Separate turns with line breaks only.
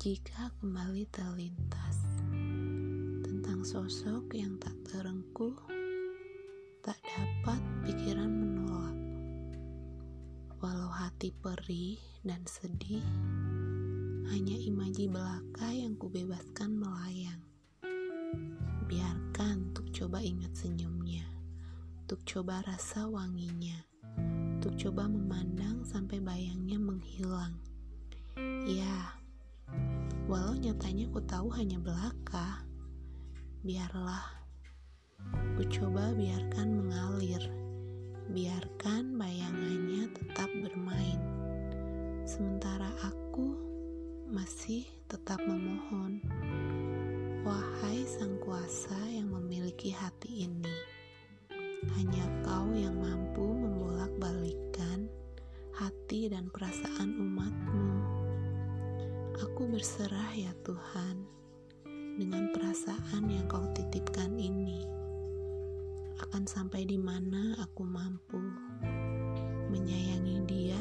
jika kembali terlintas tentang sosok yang tak terengkuh, tak dapat pikiran menolak. Walau hati perih dan sedih, hanya imaji belaka yang kubebaskan melayang. Biarkan untuk coba ingat senyumnya, untuk coba rasa wanginya, untuk coba memandang sampai bayangnya walau nyatanya ku tahu hanya belaka, biarlah ku coba biarkan mengalir, biarkan bayangannya tetap bermain. Sementara aku masih tetap memohon, wahai sang kuasa yang memiliki hati ini, hanya kau yang mampu membolak-balikan hati dan perasaan umatmu. Aku berserah ya Tuhan dengan perasaan yang kau titipkan ini. Akan sampai di mana aku mampu menyayangi dia